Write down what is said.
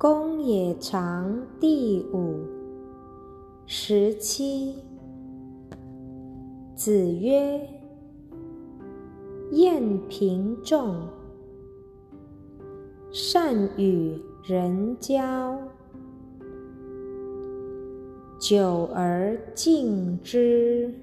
公冶长第五。十七。子曰晏平仲善与人交。久而敬之。